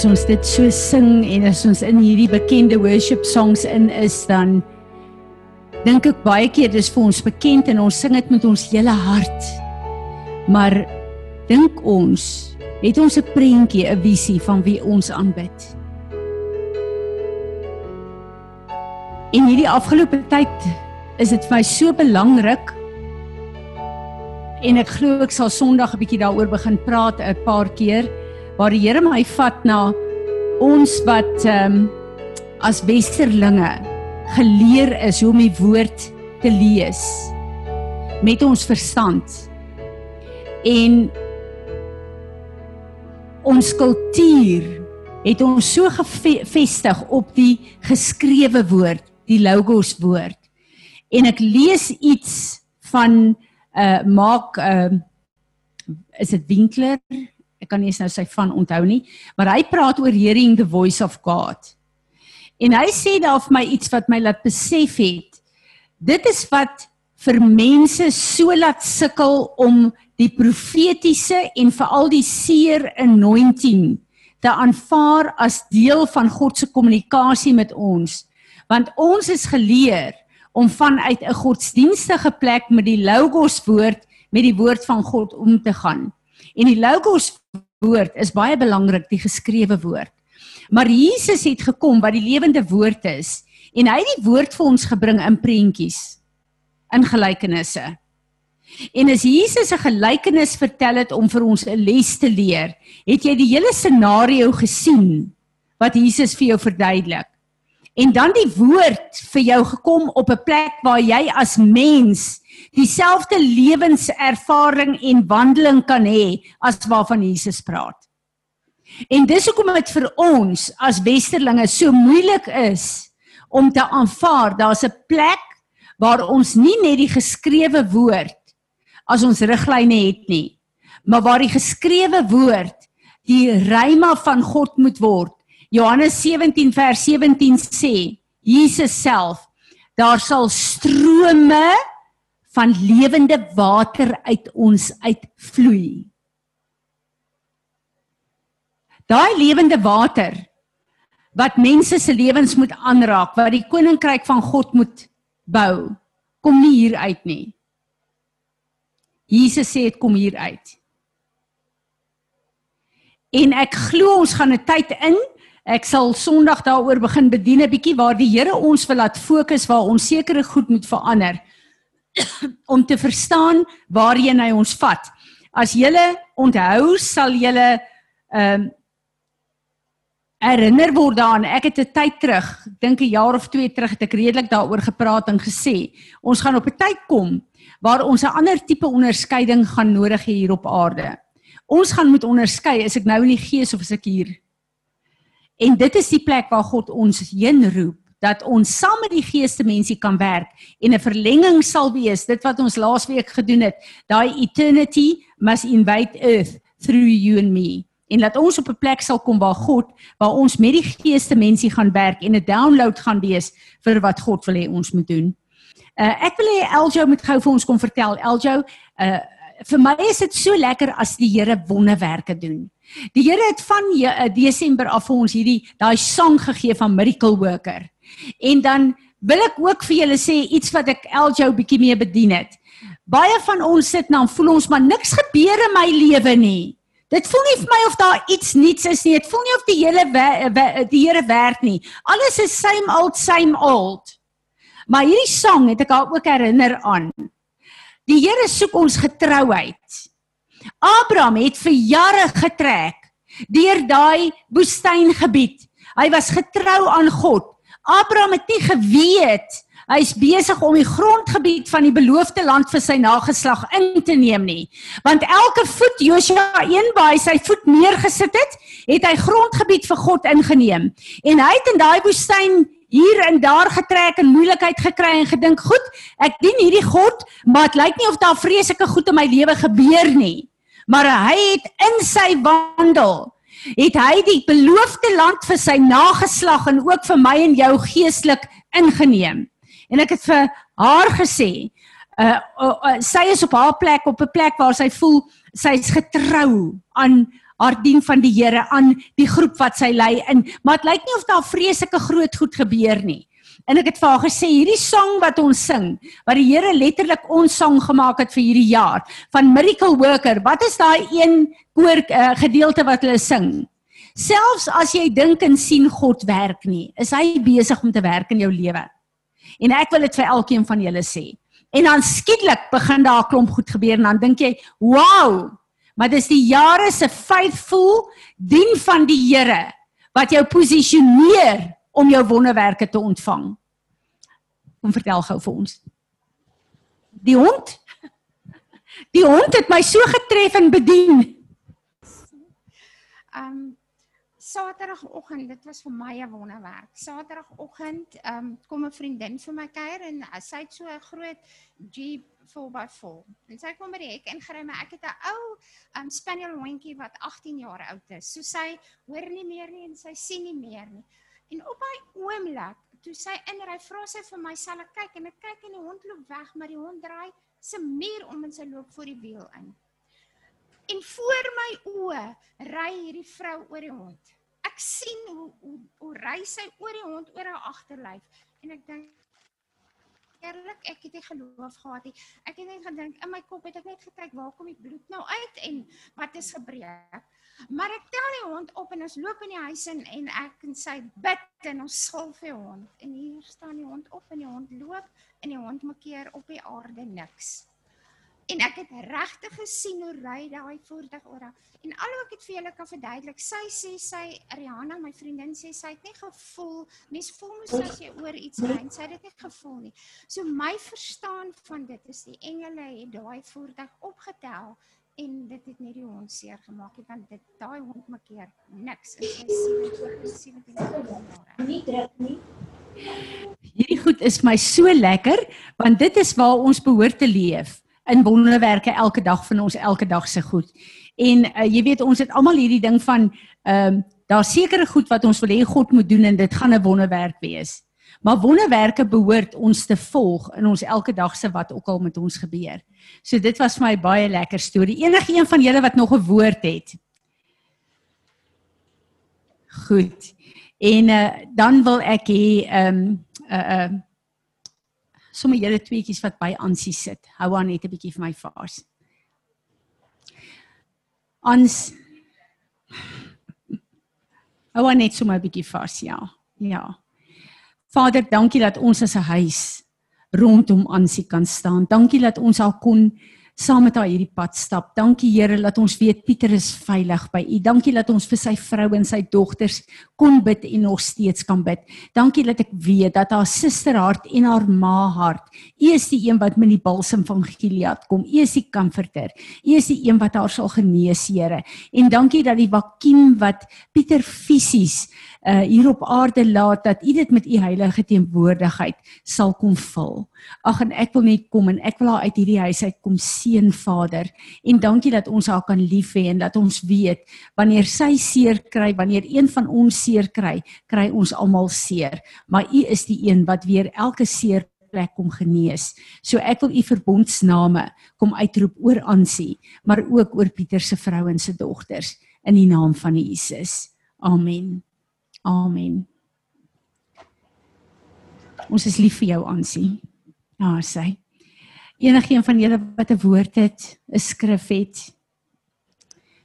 as ons dit so sing en as ons in hierdie bekende worship songs in is dan dink ek baie keer dis vir ons bekend en ons sing dit met ons hele hart. Maar dink ons, het ons 'n prentjie, 'n visie van wie ons aanbid? In hierdie afgelope tyd is dit vir my so belangrik en ek glo ek sal Sondag 'n bietjie daaroor begin praat 'n paar keer waar die Here my vat na ons wat ehm um, as westerlinge geleer is hoe om die woord te lees met ons verstand en ons kultuur het ons so gefestig op die geskrewe woord die logos woord. En ek lees iets van uh maak uh is dit Winkler ek kan nie eens nou sy van onthou nie, maar hy praat oor hearing the voice of God. En hy sê daar vir my iets wat my laat besef het. Dit is wat vir mense so laat sukkel om die profetiese en veral die seer anointing te aanvaar as deel van God se kommunikasie met ons. Want ons is geleer om vanuit 'n godsdienstige plek met die logos woord met die woord van God om te gaan. En die logos woord is baie belangrik, die geskrewe woord. Maar Jesus het gekom wat die lewende woord is en hy het die woord vir ons gebring in prentjies, in gelykenisse. En as Jesus 'n gelykenis vertel het om vir ons 'n les te leer, het jy die hele scenario gesien wat Jesus vir jou verduidelik. En dan die woord vir jou gekom op 'n plek waar jy as mens dieselfde lewenservaring en wandeling kan hê as waarvan Jesus praat. En dis hoekom dit vir ons as westerlinge so moeilik is om te aanvaar daar's 'n plek waar ons nie net die geskrewe woord as ons riglyne het nie, maar waar die geskrewe woord die rema van God moet word. Johannes 17 vers 17 sê Jesus self daar sal strome van lewende water uit ons uitvloei. Daai lewende water wat mense se lewens moet aanraak, wat die koninkryk van God moet bou, kom nie hier uit nie. Jesus sê dit kom hier uit. En ek glo ons gaan 'n tyd in. Ek sal Sondag daaroor begin bedien 'n bietjie waar die Here ons wil laat fokus waar ons sekere goed moet verander. om te verstaan waarheen hy ons vat. As julle onthou, sal julle ehm um, herinner word daaraan. Ek het 'n tyd terug, dink 'n jaar of 2 terug, het ek redelik daaroor gepraat en gesê, ons gaan op 'n tyd kom waar ons 'n ander tipe onderskeiding gaan nodig hê hier op aarde. Ons gaan moet onderskei, is ek nou in die gees of is ek hier? En dit is die plek waar God ons heen roep dat ons saam met die geeste mense kan werk en 'n verlenging sal wees dit wat ons laasweek gedoen het daai eternity must invite earth through you and me en laat ons op 'n plek sal kom waar God waar ons met die geeste mense gaan werk en 'n download gaan wees vir wat God wil hê ons moet doen. Uh ek wil hê Eljo moet gou vir ons kom vertel Eljo uh vir my is dit so lekker as die Here wonderwerke doen. Die Here het van Desember af vir ons hierdie daai sang gegee van miracle worker. En dan wil ek ook vir julle sê iets wat ek Eljo bietjie mee bedien het. Baie van ons sit nou en voel ons maar niks gebeur in my lewe nie. Dit voel nie vir my of daar iets nuuts is nie. Dit voel nie of die hele die Here werk nie. Alles is same old same old. Maar hierdie sang het ek al ook herinner aan. Die Here soek ons getrouheid. Abraham het vir jare getrek deur daai woestyngebied. Hy was getrou aan God. Abraham het nie geweet hy's besig om die grondgebied van die beloofde land vir sy nageslag in te neem nie. Want elke voet Josua 1 waar hy sy voet neergesit het, het hy grondgebied vir God ingeneem. En hy het in daai woestyn hier en daar getrek en moeilikheid gekry en gedink, "Goed, ek dien hierdie God, maar dit lyk nie of daar vreeslike goed in my lewe gebeur nie." Maar hy het in sy wandel het hy die beloofde land vir sy nageslag en ook vir my en jou geestelik ingeneem. En ek het vir haar gesê, uh, uh, uh sy is op haar plek op 'n plek waar sy voel sy's getrou aan haar dien van die Here aan die groep wat sy lei in. Maar dit lyk nie of daar vreeslike groot goed gebeur nie. En ek het vir haar gesê hierdie sang wat ons sing, wat die Here letterlik ons sang gemaak het vir hierdie jaar van Miracle Worker. Wat is daai een koor uh, gedeelte wat hulle sing? Selfs as jy dink en sien God werk nie, is hy besig om te werk in jou lewe. En ek wil dit vir elkeen van julle sê. En dan skielik begin daar 'n klomp goed gebeur en dan dink jy, "Wow, maar dis die jare se faithful dien van die Here wat jou posisioneer om jou wonderwerke te ontvang." Kom vertel gou vir ons. Die hond? Die hond het my so getref en bedien. Ehm um, Saterdagoggend, dit was vir my 'n wonderwerk. Saterdagoggend ehm um, kom 'n vriendin vir my kuier en sy het so 'n groot Jeep 4x4. En sy kom by die hek ingery, maar ek het 'n ou ehm um, spaniel hondjie wat 18 jaar oud is. So sy hoor nie meer nie en sy sien nie meer nie. En op hy oomblik, toe sy inry, vra sy vir my, "Sal ek kyk?" En ek kyk en die hond loop weg, maar die hond draai se muur om en sy loop voor die wiel in. En voor my oë ry hierdie vrou oor die hond. Sien hoe hoe, hoe ry sy oor die hond oor haar agterlyf en ek dink eerlik ek het nie geloof gehad nie. Ek het net gedink in my kop het ek net gekyk waar kom die bloed nou uit en wat is gebreek. Maar ek tel die hond op en ons loop in die huis in en ek en sy bid en ons skulf die hond. En hier staan die hond op en die hond loop en die hond maak keer op die aarde niks en ek het regtig gesien hoe ry daai voertuig oor. En alhoewel ek dit vir julle kan verduidelik, sy sê sy Rihanna, my vriendin sê sy het nie gevoel, mens voel mos as jy oor iets ry, sy het dit nie gevoel nie. So my verstaan van dit is die engele het daai voertuig opgetel en dit het net die hond seer gemaak het want dit daai hond maak keer niks in sy 17 jaar. Nie druk nie. Hierdie goed is my so lekker want dit is waar ons behoort te leef in wonderwerke elke dag van ons elke dag se goed. En uh, jy weet ons het almal hierdie ding van ehm uh, daar sekere goed wat ons wil hê God moet doen en dit gaan 'n wonderwerk wees. Maar wonderwerke behoort ons te volg in ons elke dag se wat ook al met ons gebeur. So dit was vir my baie lekker storie. Enige een van julle wat nog 'n woord het. Goed. En uh, dan wil ek hê ehm um, uh uh sommer julle tweetjies wat by Ansie sit. Hou aan net 'n bietjie vir my vas. Ans Hou aan net sommer 'n bietjie vas, ja. Ja. Vader, dankie dat ons as 'n huis rondom Ansie kan staan. Dankie dat ons al kon saam met haar hierdie pad stap. Dankie Here dat ons weet Pieter is veilig by U. Dankie dat ons vir sy vrou en sy dogters kon bid en nog steeds kan bid. Dankie dat ek weet dat haar susterhart en haar ma hart, U is die een wat met die balsem van Gilead kom. U is die comforter. U is die een wat haar sal genees, Here. En dankie dat die vakuum wat Pieter fisies uh hier op aarde laat dat u dit met u heilige teenwoordigheid sal kom vul. Ag en ek wil net kom en ek wil haar uit hierdie huis uit kom seën Vader. En dankie dat ons haar kan lief hê en dat ons weet wanneer sy seer kry, wanneer een van ons seer kry, kry ons almal seer. Maar u is die een wat weer elke seer plek kom genees. So ek wil u verbondsname kom uitroep oor Ansie, maar ook oor Pieter se vrou en se dogters in die naam van Jesus. Amen. Amen. Ons is lief vir jou aansien. Ja, sy. Enigeen van julle wat 'n woord het, 'n skrif het.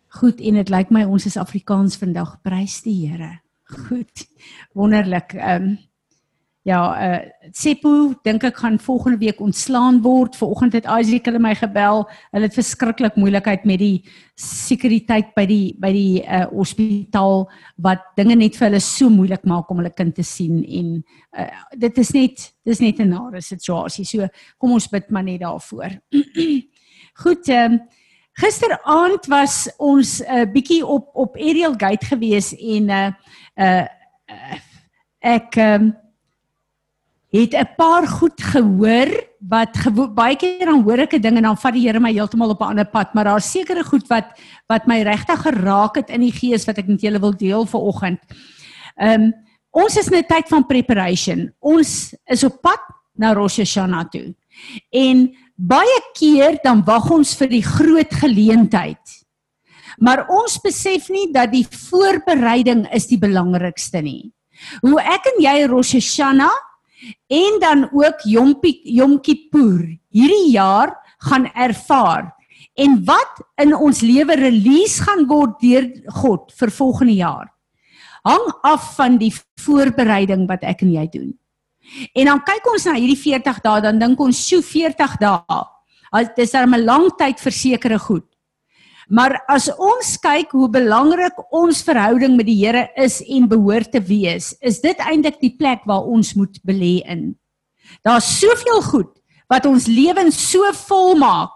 Goed, en dit lyk my ons is Afrikaans vandag. Prys die Here. Goed. Wonderlik. Ehm um, Ja, uh Seppo dink ek gaan volgende week ontslaan word. Vanoggend het Isaac hulle my gebel. Hulle het verskriklik moeilikheid met die sekuriteit by die by die uh hospitaal wat dinge net vir hulle so moeilik maak om hulle kind te sien en uh dit is net dis net 'n nare situasie. So kom ons bid maar net daarvoor. Goed, ehm um, gisteraand was ons 'n uh, bietjie op op Aerial Gate gewees en uh uh ek um, het 'n paar goed gehoor wat baie keer dan hoor ek 'n ding en dan vat die Here my heeltemal op 'n ander pad, maar daar's sekere goed wat wat my regtig geraak het in die gees wat ek met julle wil deel vir oggend. Ehm um, ons is in 'n tyd van preparation. Ons is op pad na Rosh Hashanah toe. En baie keer dan wag ons vir die groot geleentheid. Maar ons besef nie dat die voorbereiding is die belangrikste nie. Hoe ek en jy Rosh Hashanah en dan ook Yom Yom Kippur hierdie jaar gaan ervaar en wat in ons lewe release gaan word deur God vir volgende jaar hang af van die voorbereiding wat ek en jy doen. En dan kyk ons na hierdie 40 dae dan dink ons so 40 dae. Dit is 'n lang tyd vir sekere goed. Maar as ons kyk hoe belangrik ons verhouding met die Here is en behoort te wees, is dit eintlik die plek waar ons moet belê in. Daar's soveel goed wat ons lewens so vol maak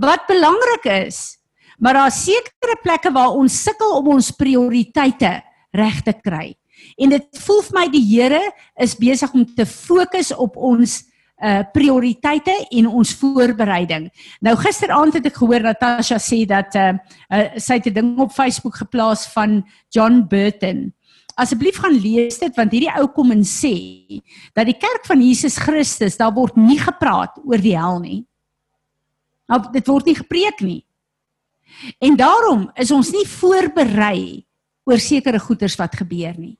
wat belangrik is, maar daar's sekere plekke waar ons sukkel om ons prioriteite reg te kry. En dit voel vir my die Here is besig om te fokus op ons uh prioriteite en ons voorbereiding. Nou gisteraand het ek gehoor Natasha sê dat uh, uh sy het 'n ding op Facebook geplaas van John Burton. Asseblief gaan lees dit want hierdie ou kom en sê dat die kerk van Jesus Christus, daar word nie gepraat oor die hel nie. Nou dit word nie gepreek nie. En daarom is ons nie voorberei oor sekere goeters wat gebeur nie.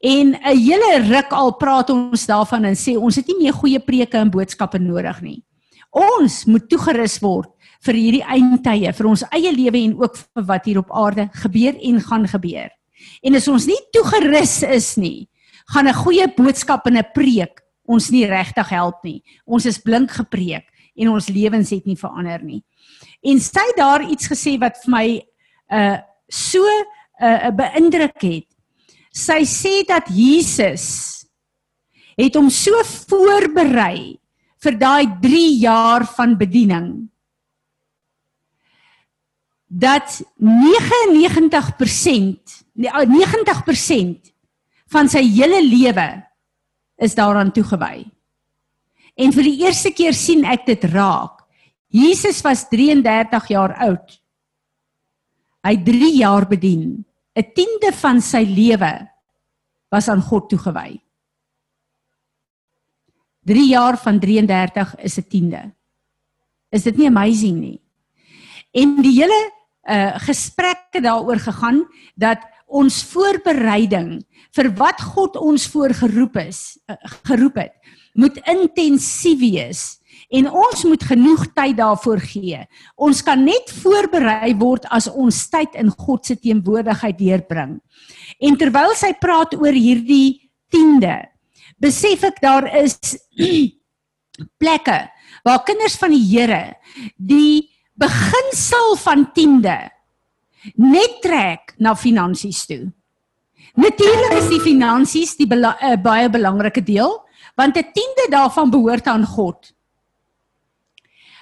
En 'n hele ruk al praat ons daarvan en sê ons het nie meer goeie preke en boodskappe nodig nie. Ons moet toegerus word vir hierdie eindtye, vir ons eie lewe en ook vir wat hier op aarde gebeur en gaan gebeur. En as ons nie toegerus is nie, gaan 'n goeie boodskap en 'n preek ons nie regtig help nie. Ons is blink gepreek en ons lewens het nie verander nie. En sy daar iets gesê wat vir my uh so 'n uh, beïndruk het sy sê dat Jesus het hom so voorberei vir daai 3 jaar van bediening dat 99% 90% nee, van sy hele lewe is daaraan toegewy. En vir die eerste keer sien ek dit raak. Jesus was 33 jaar oud. Hy 3 jaar bedien. 'n tiende van sy lewe was aan God toegewy. 3 jaar van 33 is 'n tiende. Is dit nie amazing nie? En die hele uh gesprekke daaroor gegaan dat ons voorbereiding vir wat God ons voorgeroep is, uh, geroep het, moet intensief wees en ons moet genoeg tyd daarvoor gee. Ons kan net voorberei word as ons tyd in God se teenwoordigheid deurbring. En terwyl sy praat oor hierdie tiende, besef ek daar is plekke waar kinders van die Here die beginsel van tiende net trek na finansies toe. Natuurlik is die finansies die bela uh, baie belangrike deel want 'n tiende daarvan behoort aan God.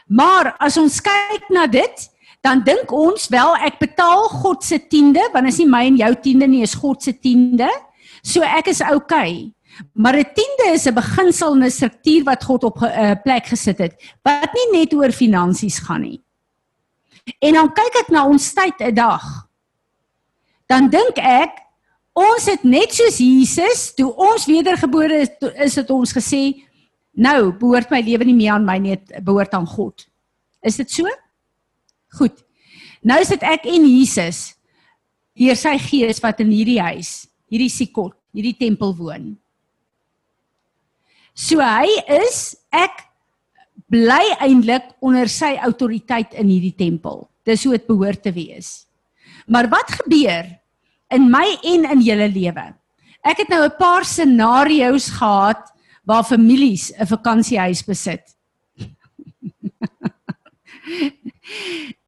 Maar as ons kyk na dit, dan dink ons wel ek betaal God se tiende, want is nie my en jou tiende nie, is God se tiende. So ek is okay. Maar 'n tiende is 'n beginsel en 'n struktuur wat God op 'n uh, eh, plek gesit het wat nie net oor finansies gaan nie. En dan kyk ek na ons tyd 'n dag. Dan dink ek ons het net soos Jesus toe ons wedergebore is, dit ons gesê Nou behoort my lewe nie meer aan my nie, dit behoort aan God. Is dit so? Goed. Nou is dit ek en Jesus deur sy gees wat in hierdie huis, hierdie sikot, hierdie tempel woon. So hy is ek bly eintlik onder sy autoriteit in hierdie tempel. Dis hoe dit behoort te wees. Maar wat gebeur in my en in julle lewe? Ek het nou 'n paar scenario's gehad waar families 'n vakansiehuis besit.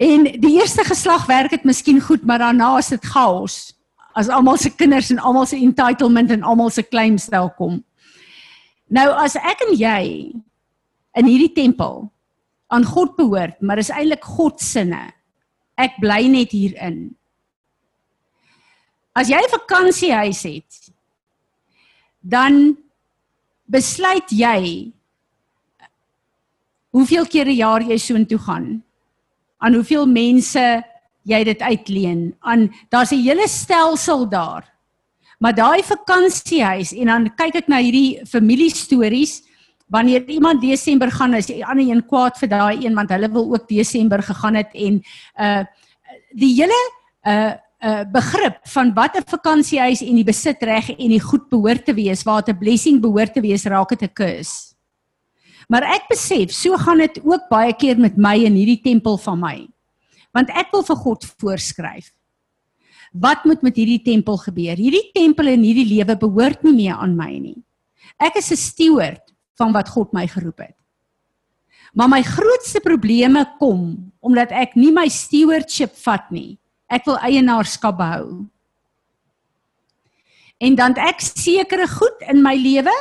en die eerste geslag werk dit miskien goed, maar daarna is dit chaos. As almal se kinders en almal se entitlement en almal se claims daar kom. Nou as ek en jy in hierdie tempel aan God behoort, maar is eintlik God sinne. Ek bly net hierin. As jy 'n vakansiehuis het, dan besluit jy hoeveel keer 'n jaar jy soontoe gaan aan hoeveel mense jy dit uitleen aan daar's 'n hele stelsel daar maar daai vakansiehuis en dan kyk ek na hierdie familiestories wanneer iemand Desember gaan is die ander een kwaad vir daai een want hulle wil ook Desember gegaan het en uh die hele uh uh begrip van wat 'n vakansiehuis en die besitreg en die goed behoort te wees, waar 'n blessing behoort te wees, raak dit 'n curse. Maar ek besef, so gaan dit ook baie keer met my in hierdie tempel van my. Want ek wil vir God voorskryf. Wat moet met hierdie tempel gebeur? Hierdie tempel en hierdie lewe behoort nie meer aan my nie. Ek is 'n steward van wat God my geroep het. Maar my grootste probleme kom omdat ek nie my stewardship vat nie. Ek wil eienaarskap behou. En dan ek sekere goed in my lewe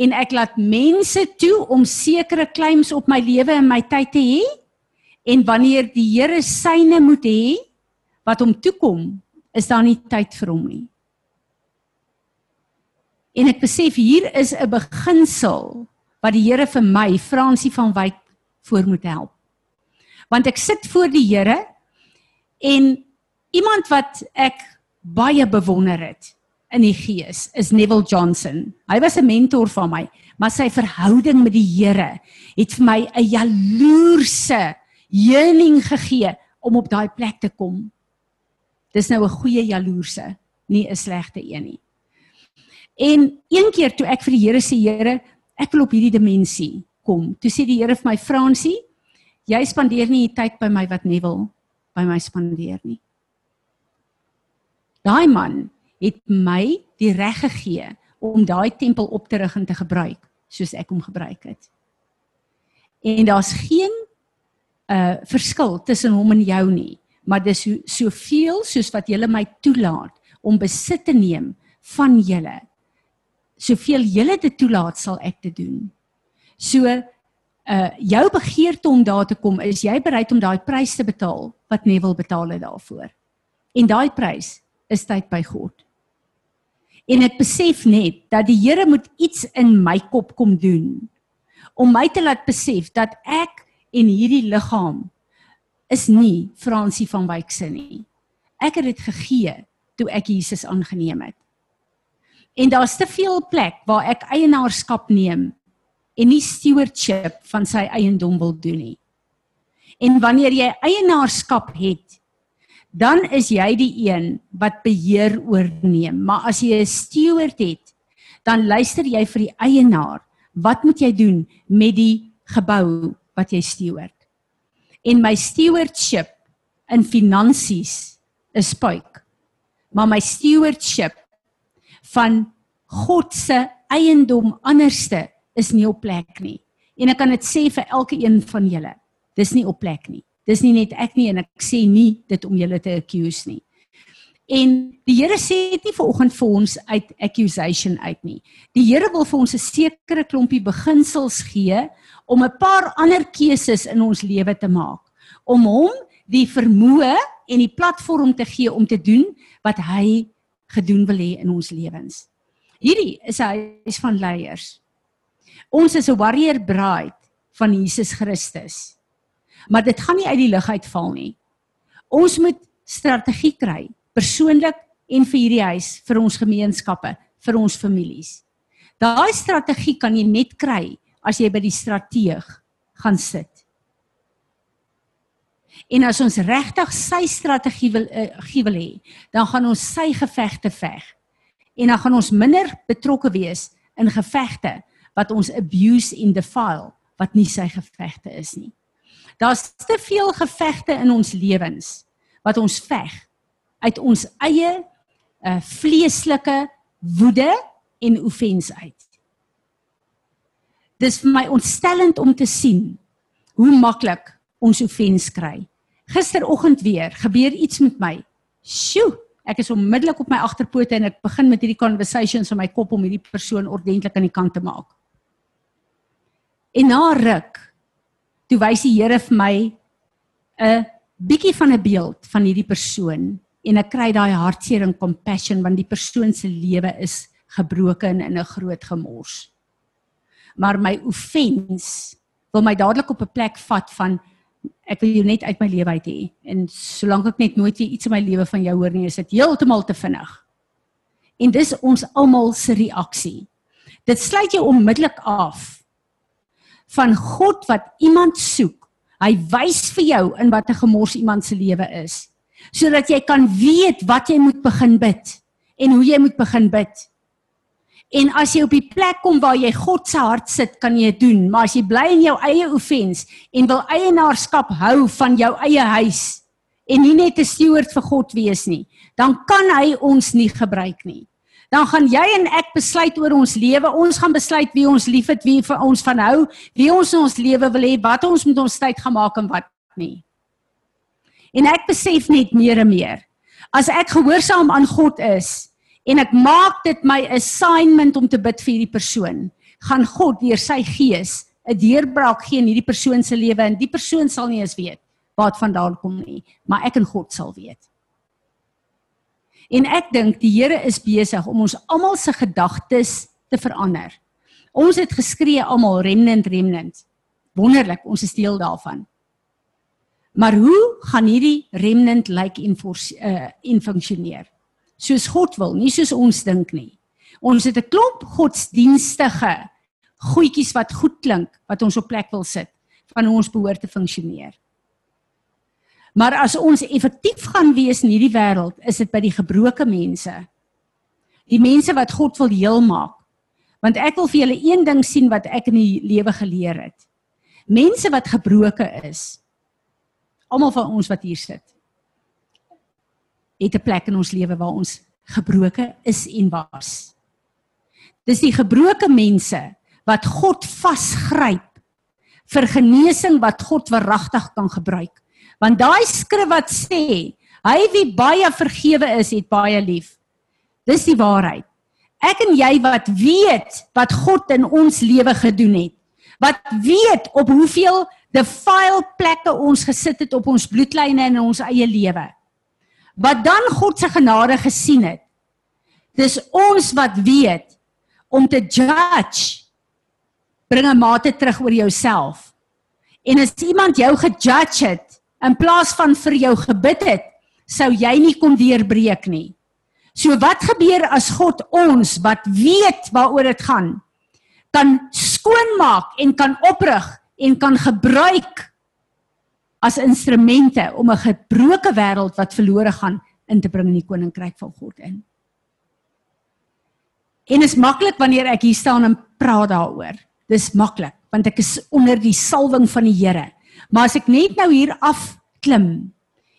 en ek laat mense toe om sekere claims op my lewe en my tyd te hê. En wanneer die Here syne moet hê wat hom toekom, is daar nie tyd vir hom nie. En ek besef hier is 'n beginsel wat die Here vir my Fransie van Wyk voor moet help. Want ek sit voor die Here en iemand wat ek baie bewonder het in die gees is Neville Johnson. Hy was 'n mentor van my, maar sy verhouding met die Here het vir my 'n jaloerse yearning gegee om op daai plek te kom. Dis nou 'n goeie jaloerse, nie 'n slegte een nie. En een keer toe ek vir die Here sê, Here, ek wil op hierdie dimensie kom. Toe sê die Here vir my, Fransie, jy spandeer nie tyd by my wat Neville by my spandeer nie. Daai man het my die reg gegee om daai tempel op te rig en te gebruik soos ek hom gebruik het. En daar's geen uh verskil tussen hom en jou nie, maar dis so, soveel soos wat jy my toelaat om besit te neem van julle. Soveel julle dit toelaat sal ek dit doen. So uh jou begeerte om daar te kom, is jy bereid om daai prys te betaal wat Neville betaal het daarvoor? En daai prys is tyd by God. En ek besef net dat die Here moet iets in my kop kom doen om my te laat besef dat ek en hierdie liggaam is nie Fransie van Wyk se nie. Ek het dit gegee toe ek Jesus aangeneem het. En daar's te veel plek waar ek eienaarskap neem en nie stewardship van sy eiendom wil doen nie. En wanneer jy eienaarskap het, dan is jy die een wat beheer oorneem. Maar as jy 'n steward het, dan luister jy vir die eienaar. Wat moet jy doen met die gebou wat jy steward? En my stewardship in finansies is spuik. Maar my stewardship van God se eiendom anderste is nie op plek nie. En ek kan dit sê vir elke een van julle. Dis nie op plek nie. Dis nie net ek nie en ek sê nie dit om julle te accuse nie. En die Here sê dit nie vanoggend vir ons uit accusation uit nie. Die Here wil vir ons 'n sekere klompie beginsels gee om 'n paar ander keuses in ons lewe te maak. Om hom die vermoë en die platform te gee om te doen wat hy gedoen wil hê in ons lewens. Hierdie is 'n huis van leiers. Ons is 'n warrior bride van Jesus Christus maar dit gaan nie uit die lug uitval nie. Ons moet strategie kry, persoonlik en vir hierdie huis, vir ons gemeenskappe, vir ons families. Daai strategie kan jy net kry as jy by die strateeg gaan sit. En as ons regtig sy strategie wil uh, wil hê, dan gaan ons sy gevegte veg. En dan gaan ons minder betrokke wees in gevegte wat ons abuse en defile wat nie sy gevegte is nie. Daar's te veel gevegte in ons lewens wat ons veg uit ons eie uh, vleeslike woede en offens uit. Dis vir my ontstellend om te sien hoe maklik ons offens kry. Gisteroggend weer gebeur iets met my. Sjoe, ek is onmiddellik op my agterpote en ek begin met hierdie conversations in my kop om hierdie persoon ordentlik aan die kant te maak. En na ruk toe wys die Here vir my 'n bietjie van 'n beeld van hierdie persoon en ek kry daai hartseer en compassion want die persoon se lewe is gebroken in 'n groot gemors. Maar my offense wil my dadelik op 'n plek vat van ek wil jou net uit my lewe uit hê en solank ek net nooit weer iets in my lewe van jou hoor nie is dit heeltemal te vinnig. En dis ons almal se reaksie. Dit sluit jou onmiddellik af van God wat iemand soek. Hy wys vir jou in watter gemors iemand se lewe is. sodat jy kan weet wat jy moet begin bid en hoe jy moet begin bid. En as jy op die plek kom waar jy God se hart sit, kan jy dit doen, maar as jy bly in jou eie offens en wil eienaarskap hou van jou eie huis en nie net 'n steward vir God wees nie, dan kan hy ons nie gebruik nie. Dan gaan jy en ek besluit oor ons lewe. Ons gaan besluit wie ons liefhet, wie vir ons van hou, wie ons in ons lewe wil hê, wat ons met ons tyd gaan maak en wat nie. En ek besef net meer en meer. As ek gehoorsaam aan God is, en ek maak dit my assignment om te bid vir hierdie persoon, gaan God deur sy gees 'n deurbraak gee in hierdie persoon se lewe en die persoon sal nie eens weet waar dit vandaan kom nie, maar ek en God sal weet. En ek dink die Here is besig om ons almal se gedagtes te verander. Ons het geskree almal remnant remnant. Wonderlik, ons is deel daarvan. Maar hoe gaan hierdie remnant lyk like en uh, en funksioneer? soos God wil, nie soos ons dink nie. Ons het 'n klomp godsdienstige goedjies wat goed klink wat ons op plek wil sit van hoe ons behoort te funksioneer. Maar as ons effektief gaan wees in hierdie wêreld, is dit by die gebroke mense. Die mense wat God wil heel maak. Want ek wil vir julle een ding sien wat ek in die lewe geleer het. Mense wat gebroke is. Almal van ons wat hier sit het 'n plek in ons lewe waar ons gebroke is en was. Dis die gebroke mense wat God vasgryp vir genesing wat God verragtig kan gebruik. Want daai skrif wat sê, hy wie baie vergewe is, het baie lief. Dis die waarheid. Ek en jy wat weet wat God in ons lewe gedoen het. Wat weet op hoeveel defile plekke ons gesit het op ons bloedlyne in ons eie lewe wat dan God se genade gesien het. Dis ons wat weet om te judge. Bring 'n mate terug oor jouself. En as iemand jou gejudge het in plaas van vir jou gebid het, sou jy nie kon deurbreek nie. So wat gebeur as God ons wat weet waaroor dit gaan kan skoonmaak en kan oprig en kan gebruik as instrumente om 'n gebroke wêreld wat verlore gaan in te bring in die koninkryk van God in. En is maklik wanneer ek hier staan en praat daaroor. Dis maklik want ek is onder die salwing van die Here. Maar as ek net nou hier af klim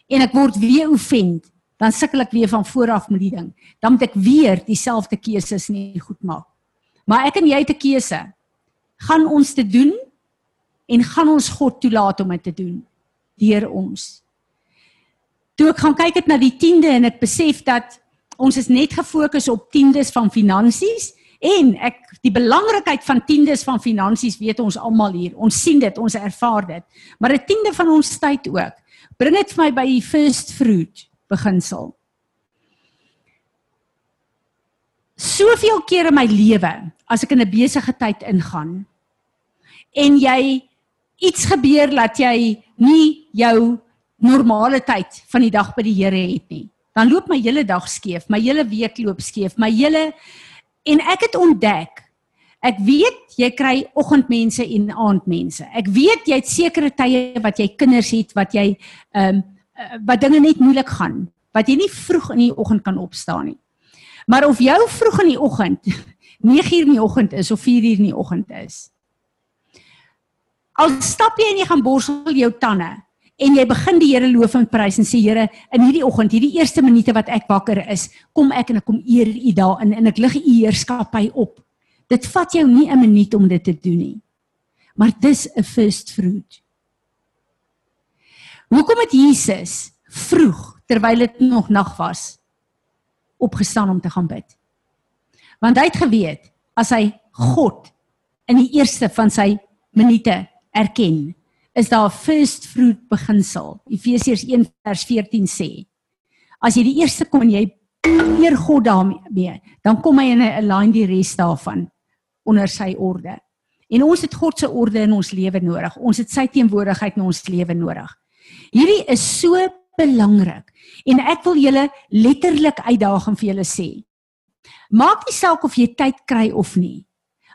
en ek word weer offend, dan sukkel ek weer van voor af met die ding. Dan moet ek weer dieselfde keuses nie goed maak. Maar ek en jy het 'n keuse. Gaan ons dit doen en gaan ons God toelaat om dit te doen? deur ons. Toe ek gaan kyk het na die 10de en ek besef dat ons is net gefokus op 10des van finansies en ek die belangrikheid van 10des van finansies weet ons almal hier. Ons sien dit, ons ervaar dit. Maar 'n 10de van ons tyd ook. Bring dit vir my by die first fruit beginsel. Soveel kere in my lewe as ek in 'n besige tyd ingaan en jy iets gebeur dat jy nie jou normale tyd van die dag by die Here het nie. Dan loop my hele dag skeef, my hele week loop skeef, my hele en ek het ontdek ek weet jy kry oggendmense en aandmense. Ek weet jy het sekere tye wat jy kinders het wat jy ehm um, wat dinge net moeilik gaan, wat jy nie vroeg in die oggend kan opstaan nie. Maar of jou vroeg in die oggend 9:00 in die oggend is of 4:00 in die oggend is, Al stap jy en jy gaan borsel jou tande en jy begin die Here loof en prys en sê Here, in hierdie oggend, hierdie eerste minute wat ek wakker is, kom ek en ek kom eer U daarin en ek lig U heerskappy op. Dit vat jou nie 'n minuut om dit te doen nie. Maar dis 'n first fruit. Hoekom het Jesus vroeg terwyl dit nog nag was opgestaan om te gaan bid? Want hy het geweet as hy God in die eerste van sy minute erken, is daar first fruit beginsel. Efesiërs 1 vers 14 sê: As jy die eerste kom en jy eer God daarmee, dan kom hy in 'n align die res daarvan onder sy orde. En ons het God se orde in ons lewe nodig. Ons het sy teenwoordigheid in ons lewe nodig. Hierdie is so belangrik en ek wil julle letterlik uitdaag en vir julle sê. Maak nie saak of jy tyd kry of nie.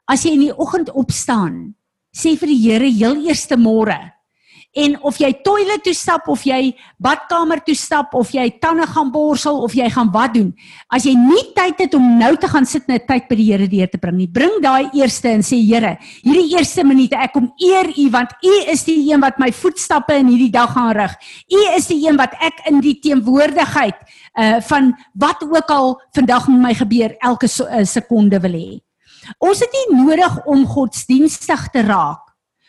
As jy in die oggend opstaan sê vir die Here heel eerste môre En of jy toilet toe stap of jy badkamer toe stap of jy tande gaan borsel of jy gaan wat doen, as jy nie tyd het om nou te gaan sit net tyd by die Here deur te bring nie, bring daai eerste en sê Here, hierdie eerste minute ek kom eer U want U is die een wat my voetstappe in hierdie dag gaan rig. U is die een wat ek in die teenwoordigheid uh van wat ook al vandag met my gebeur elke so, uh, sekonde wil hê. Ons het nie nodig om godsdienstig te raak.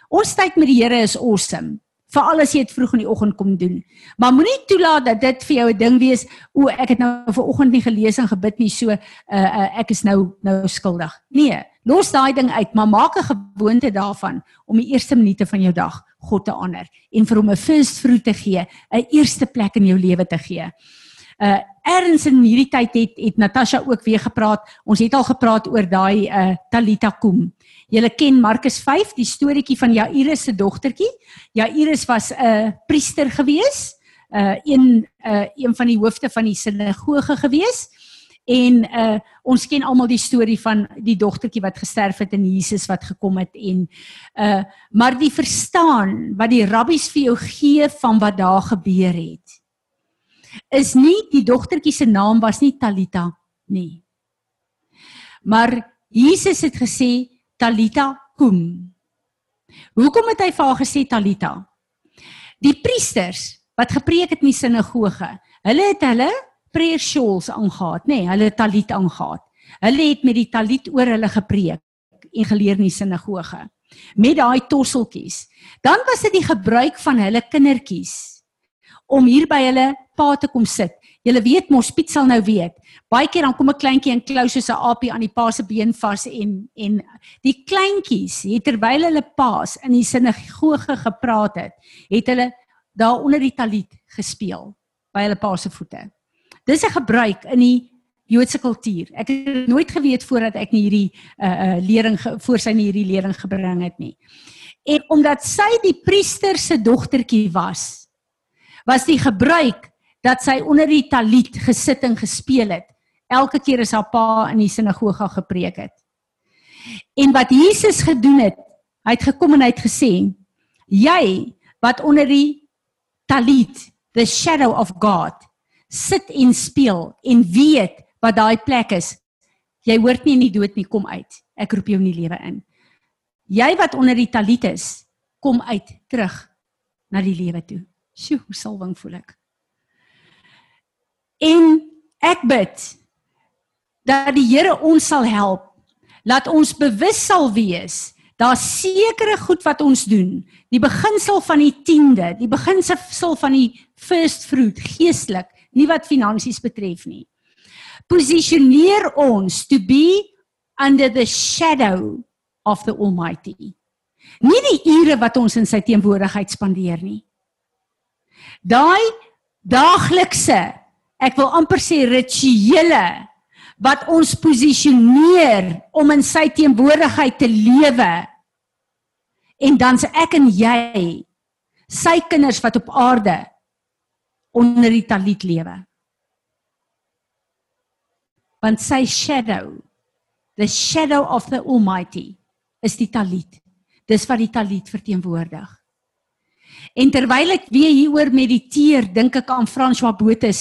Ons tyd met die Here is awesome veral as jy dit vroeg in die oggend kom doen. Maar moenie toelaat dat dit vir jou 'n ding wees, o, ek het nou vir oggend nie gelees en gebid nie, so uh, uh ek is nou nou skuldig. Nee, los daai ding uit, maar maak 'n gewoonte daarvan om die eerste minute van jou dag God te honor en vir hom 'n first fruit te gee, 'n eerste plek in jou lewe te gee. Uh erns in hierdie tyd het het Natasha ook weer gepraat. Ons het al gepraat oor daai uh Talita Kum. Julle ken Markus 5, die storieetjie van Jairus se dogtertjie. Jairus was 'n uh, priester gewees, uh, een uh, een van die hoofde van die sinagoge gewees. En uh, ons ken almal die storie van die dogtertjie wat gesterf het en Jesus wat gekom het en uh maar die verstaan wat die rabbies vir jou gee van wat daar gebeur het is nie die dogtertjie se naam was nie Talita nie. Maar Jesus het gesê Talita kum. Hoekom het hy vir haar gesê Talita? Die priesters wat gepreek het in die sinagoge, hulle het hulle prayer shawls aangetree, nê, nee, hulle talit aangetree. Hulle het met die talit oor hulle gepreek en geleer in die sinagoge met daai tosseltjies. Dan was dit die gebruik van hulle kindertjies om hier by hulle pa te kom sit Julle weet mos Piet sal nou weet. Baie keer dan kom 'n kleintjie en klou soos 'n aapie aan die pa se been vas en en die kleintjies het terwyl hulle paas in die sinagoge gepraat het, het hulle daar onder die talit gespeel by hulle pa se voete. Dis 'n gebruik in die Joodse kultuur. Ek het nooit geweet voordat ek hierdie uh uh lering voor sy hierdie lering gebring het nie. En omdat sy die priester se dogtertjie was, was die gebruik dat sy onder die talit gesit en gespeel het elke keer as haar pa in die sinagoge gepreek het. En wat Jesus gedoen het, hy het gekom en hy het gesê: "Jy wat onder die talit, the shadow of God, sit en speel en weet wat daai plek is, jy hoort nie in die dood nie, kom uit. Ek roep jou in die lewe in. Jy wat onder die talit is, kom uit terug na die lewe toe." Sjoe, hoe salwing voel ek. En ek bid dat die Here ons sal help. Laat ons bewus sal wees daar sekere goed wat ons doen. Die beginsel van die 10de, die beginsel van die first fruit geestelik, nie wat finansies betref nie. Positioneer ons to be under the shadow of the almighty. Nie die ure wat ons in sy teenwoordigheid spandeer nie. Daai daaglikse ek wil amper sê rituele wat ons posisioneer om in sy teenwoordigheid te lewe. En dan's ek en jy sy kinders wat op aarde onder die talit lewe. Want sy shadow, the shadow of the almighty is die talit. Dis wat die talit verteenwoordig. En terwyl ek weer hieroor mediteer, dink ek aan François Botha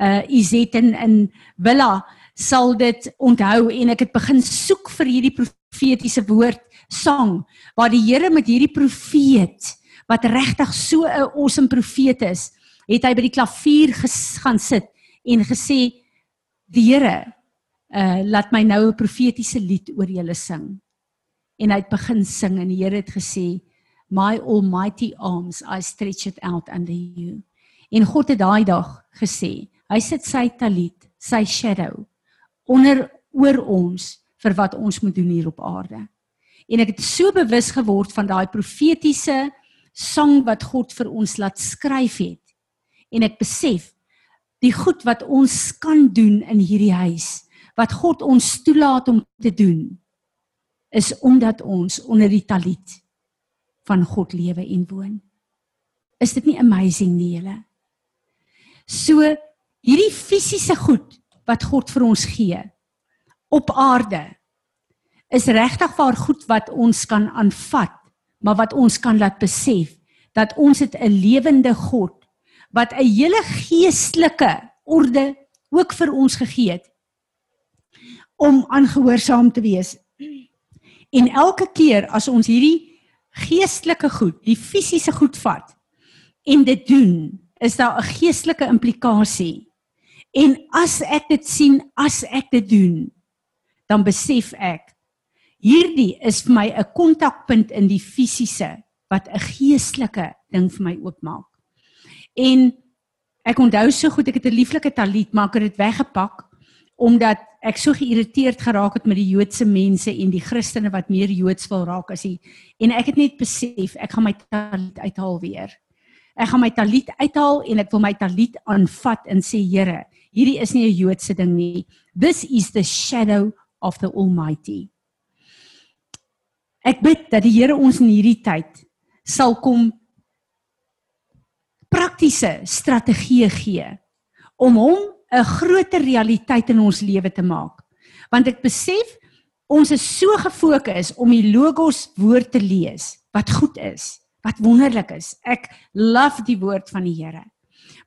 uh Izet in in Villa sal dit onthou en ek het begin soek vir hierdie profetiese woord sang waar die Here met hierdie profeet wat regtig so 'n awesome profeet is, het hy by die klavier gaan sit en gesê die Here uh laat my nou 'n profetiese lied oor julle sing. En hy het begin sing en die Here het gesê my almighty arms I stretch it out under you. En God het daai dag gesê Hy sit sy talit, sy shadow onder oor ons vir wat ons moet doen hier op aarde. En ek het so bewus geword van daai profetiese sang wat God vir ons laat skryf het. En ek besef die goed wat ons kan doen in hierdie huis, wat God ons toelaat om te doen, is omdat ons onder die talit van God lewe en woon. Is dit nie amazing nie julle? So hierdie fisiese goed wat God vir ons gee op aarde is regtig waar goed wat ons kan aanvat, maar wat ons kan laat besef dat ons het 'n lewende God wat 'n hele geestelike orde ook vir ons gegee het om aangehoorsaam te wees. En elke keer as ons hierdie geestelike goed, die fisiese goed vat en dit doen, is daar 'n geestelike implikasie. En as ek dit sien, as ek dit doen, dan besef ek hierdie is vir my 'n kontakpunt in die fisiese wat 'n geestelike ding vir my oopmaak. En ek onthou so goed ek het 'n lieflike talit, maar ek het dit weggepak omdat ek so geïrriteerd geraak het met die Joodse mense en die Christene wat meer Joods wil raak as hy en ek het net besef ek gaan my talit uithaal weer. Ek gaan my talit uithaal en ek wil my talit aanvat en sê Here, hierdie is nie 'n Joodse ding nie. This is the shadow of the Almighty. Ek bid dat die Here ons in hierdie tyd sal kom praktiese strategieë gee om hom 'n groter realiteit in ons lewe te maak. Want ek besef ons is so gefokus om die logos woord te lees wat goed is, wat wonderlik is. Ek love die woord van die Here.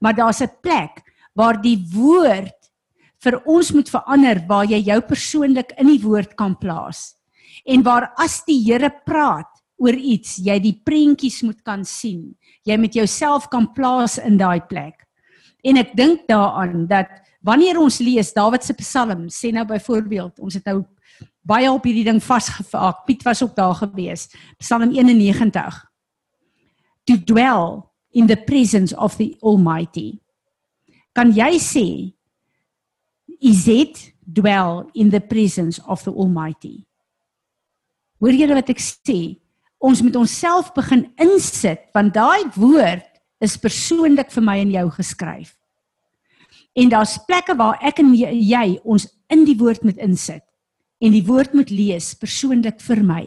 Maar daar's 'n plek waar die woord vir ons moet verander waar jy jou persoonlik in die woord kan plaas. En waar as die Here praat oor iets, jy die prentjies moet kan sien. Jy met jouself kan plaas in daai plek. En ek dink daaraan dat wanneer ons lees Dawid se Psalm, sê nou byvoorbeeld, ons het nou baie op hierdie ding vasgevaak. Piet was ook daar gewees. Psalm 91. To dwell in the presence of the Almighty. Kan jy sê is it dwell in the presence of the Almighty? Hoor julle wat ek sê? Ons moet onsself begin insit want daai woord is persoonlik vir my en jou geskryf. En daar's plekke waar ek en jy ons in die woord moet insit en die woord moet lees persoonlik vir my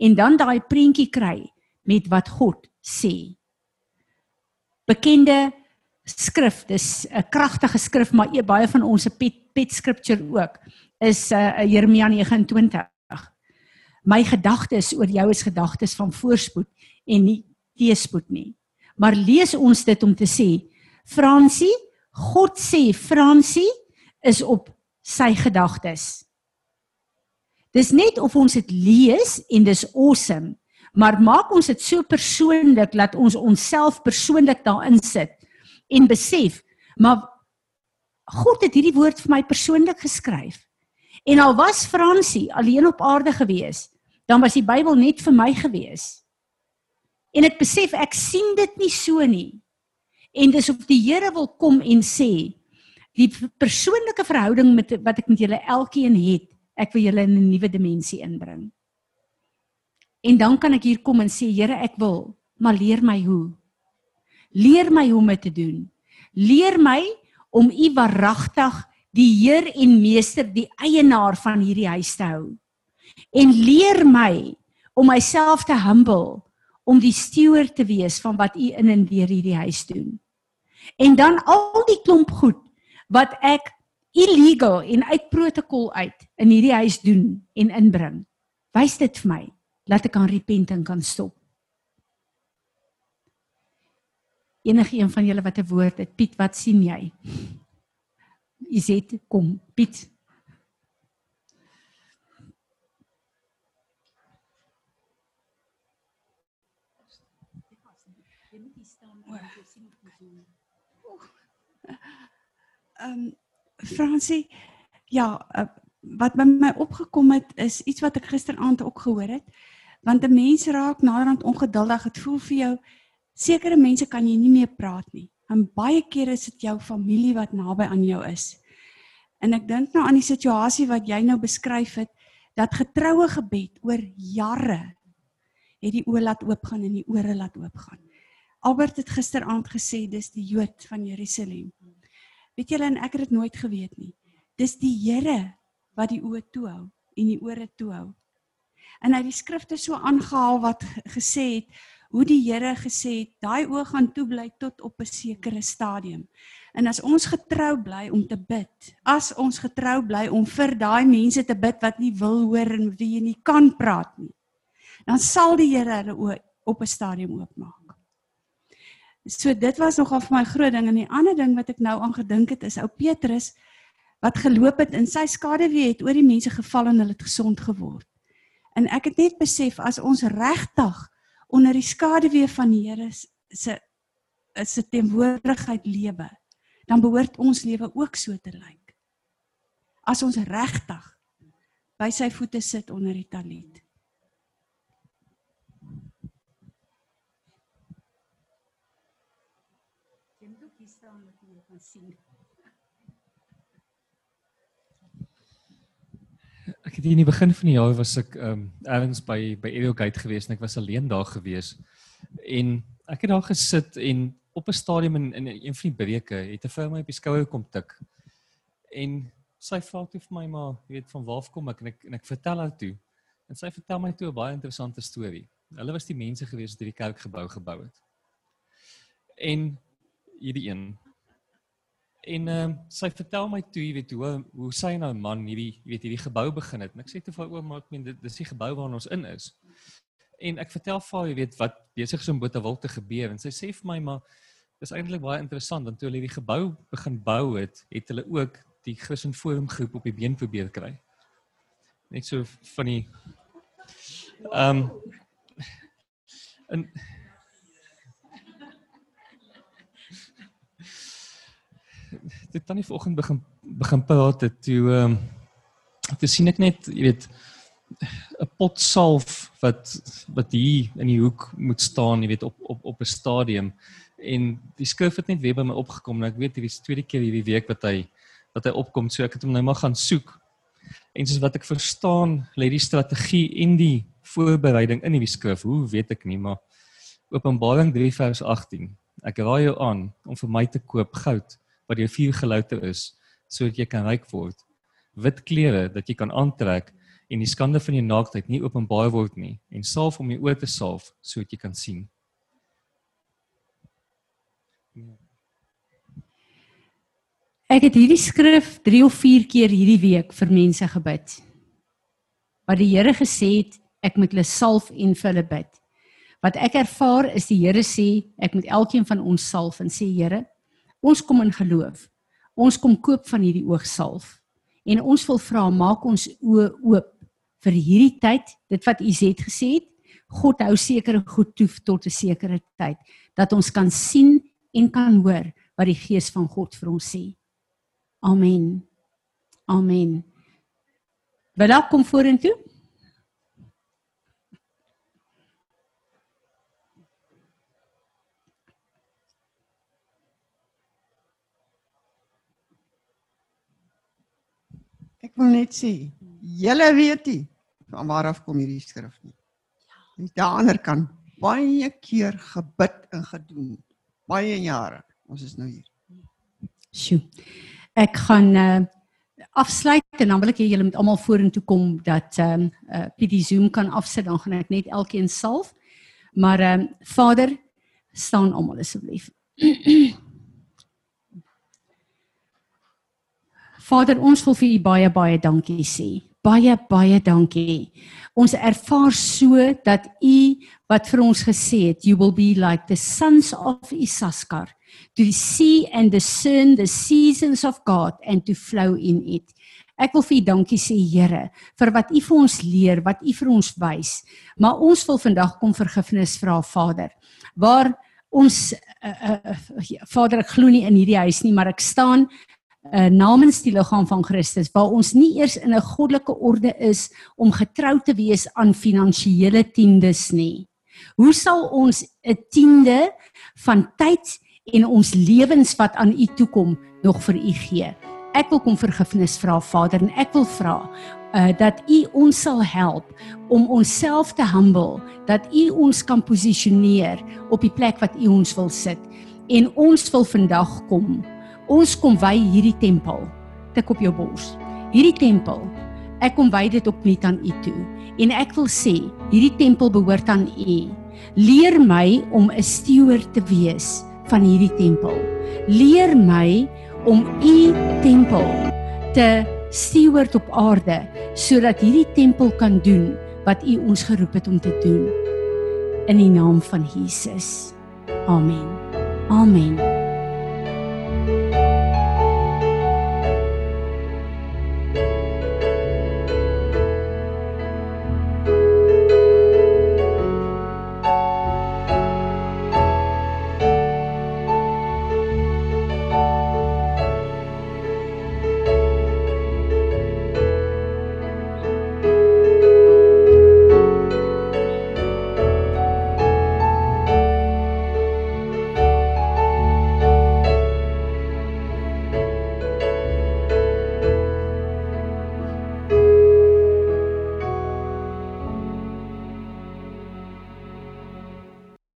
en dan daai prentjie kry met wat God sê. Bekende skrif, dis 'n kragtige skrif maar e, baie van ons se pet, pet scripture ook is uh, Jeremia 29. My gedagtes oor jou is gedagtes van voorspoed en nie teëspoed nie maar lees ons dit om te sê Fransie God sê Fransie is op sy gedagtes. Dis net of ons dit lees en dis awesome maar maak ons dit so persoonlik dat ons onsself persoonlik daarin sit en besef maar God het hierdie woord vir my persoonlik geskryf. En al was Fransie alleen op aarde gewees dan was die Bybel net vir my gewees En ek besef ek sien dit nie so nie. En dis of die Here wil kom en sê die persoonlike verhouding met wat ek met julle elkeen het, ek wil julle in 'n nuwe dimensie inbring. En dan kan ek hier kom en sê Here, ek wil, maar leer my hoe. Leer my hoe om dit te doen. Leer my om U waaragtig die Heer en Meester, die eienaar van hierdie huis te hou. En leer my om myself te humble om die steward te wees van wat u in en deur hierdie huis doen. En dan al die klomp goed wat ek illegal en uit protokol uit in hierdie huis doen en inbring. Wys dit vir my laat ek aan repenting kan stop. Enige een van julle wat 'n woord het, Piet, wat sien jy? Iset, kom, Piet. Ehm um, Fransie, ja, uh, wat by my opgekom het is iets wat ek gisteraand ook gehoor het. Want 'n mens raak naderhand ongeduldig. Dit voel vir jou sekere mense kan jy nie meer praat nie. En baie kere is dit jou familie wat naby aan jou is. En ek dink nou aan die situasie wat jy nou beskryf het dat getroue gebed oor jare het die oë laat oopgaan en die ore laat oopgaan. Albert het gisteraand gesê dis die Jood van Jerusalem. Weet julle en ek het dit nooit geweet nie. Dis die Here wat die oë toehou en die ore toehou. En hy het die skrifte so aangehaal wat gesê het hoe die Here gesê het daai oë gaan toe bly tot op 'n sekere stadium. En as ons getrou bly om te bid, as ons getrou bly om vir daai mense te bid wat nie wil hoor en wie jy nie kan praat nie, dan sal die Here hulle oë op 'n stadium oopmaak. So dit was nogal vir my groot ding en die ander ding wat ek nou aan gedink het is ou Petrus wat geloop het in sy skaduwee het oor die mense geval en hulle het gesond geword. En ek het net besef as ons regtig onder die skaduwee van die Here se se teenwoordigheid lewe, dan behoort ons lewe ook so te lyk. As ons regtig by sy voete sit onder die talit. Jy moet ook hier staan dat jy kan sien. Ek het hier in die begin van die jaar was ek ehm um, ergens by by Edelgate gewees en ek was alleen daar gewees. En ek het daar gesit en op 'n stadium in in een van die breuke het 'n vrou my op die skouer kom tik. En sy vra toe vir my maar, jy weet van waar kom ek en ek en ek vertel haar toe. En sy vertel my toe 'n baie interessante storie. Hulle was die mense gewees wat hierdie kerkgebou gebou het. En hierdie een En ehm uh, sy vertel my toe, jy weet hoe hoe sy nou man hierdie jy weet hierdie gebou begin het. En ek sê te vir oom, maar ek meen dit dis die gebou waarin ons in is. En ek vertel vir haar, jy weet wat besig is om Botawil te gebeur en sy sê vir my maar dis eintlik baie interessant want toe hulle hierdie gebou begin bou het, het hulle ook die Christen Forum groep op die been probeer kry. Net so van die ehm um, en dit tannie vanoggend begin begin praat het toe ehm um, toe sien ek net jy weet 'n pot salf wat wat hier in die hoek moet staan jy weet op op op 'n stadium. En die skrif het net weer by my opgekom en ek weet hierdie tweede keer hierdie week wat hy wat hy opkom so ek het hom nou maar gaan soek. En soos wat ek verstaan lê die strategie en die voorbereiding in hierdie skrif. Hoe weet ek nie maar Openbaring 3 vers 18 ek raai jou aan om vir my te koop goud wat deur vuur gelouter is sodat jy kan ryk word. Wit klere dat jy kan aantrek en die skande van jou naaktheid nie openbaar word nie en salf om jou oë te salf sodat jy kan sien. Ek het hierdie skrif 3 of 4 keer hierdie week vir mense gebid. Wat die Here gesê het, ek moet hulle salf en vir hulle bid. Wat ek ervaar is die Here sê ek moet elkeen van ons salf en sê Here, Ons kom in geloof. Ons kom koop van hierdie oogsalf. En ons wil vra maak ons oë oop vir hierdie tyd, dit wat U het gesê het. God hou sekere goed toe tot 'n sekere tyd dat ons kan sien en kan hoor wat die Gees van God vir ons sê. Amen. Amen. Welkom vorentoe. Wil net sê, julle weet nie van waar af kom hierdie skrif nie. En daaronder kan baie keer gebid en gedoen. Baie jare. Ons is nou hier. Sjoe. Ek gaan uh afsluit en dan wil ek hê julle moet almal vorentoe kom dat ehm um, uh PD Zoom kan afsit dan gaan ek net elkeen salf. Maar ehm um, Vader staan almal asseblief. Vader, ons wil vir U baie baie dankie sê. Baie baie dankie. Ons ervaar so dat U wat vir ons gesê het, you will be like the sons of Issachar, to see and discern the seasons of God and to flow in it. Ek wil vir U dankie sê Here vir wat U vir ons leer, wat U vir ons wys. Maar ons wil vandag kom vergifnis vra Vader. Waar ons uh, uh, Vader ek glo nie in hierdie huis nie, maar ek staan uh, namens die liggaam van Christus waar ons nie eers in 'n goddelike orde is om getrou te wees aan finansiële tiendes nie. Hoe sal ons 'n tiende van tyd en ons lewens wat aan U toe kom nog vir U gee? Ek wil kom vergifnis vra Vader en ek wil vra uh dat U ons sal help om onsself te humble, dat U ons kan posisioneer op die plek wat U ons wil sit en ons wil vandag kom ons kom wy hierdie tempel. Tik op jou bors. Hierdie tempel ek kom wy dit opnuut aan u toe. En ek wil sê hierdie tempel behoort aan u. Leer my om 'n steward te wees van hierdie tempel. Leer my om u tempel te steward op aarde sodat hierdie tempel kan doen wat u ons geroep het om te doen. In die naam van Jesus. Amen. Amen.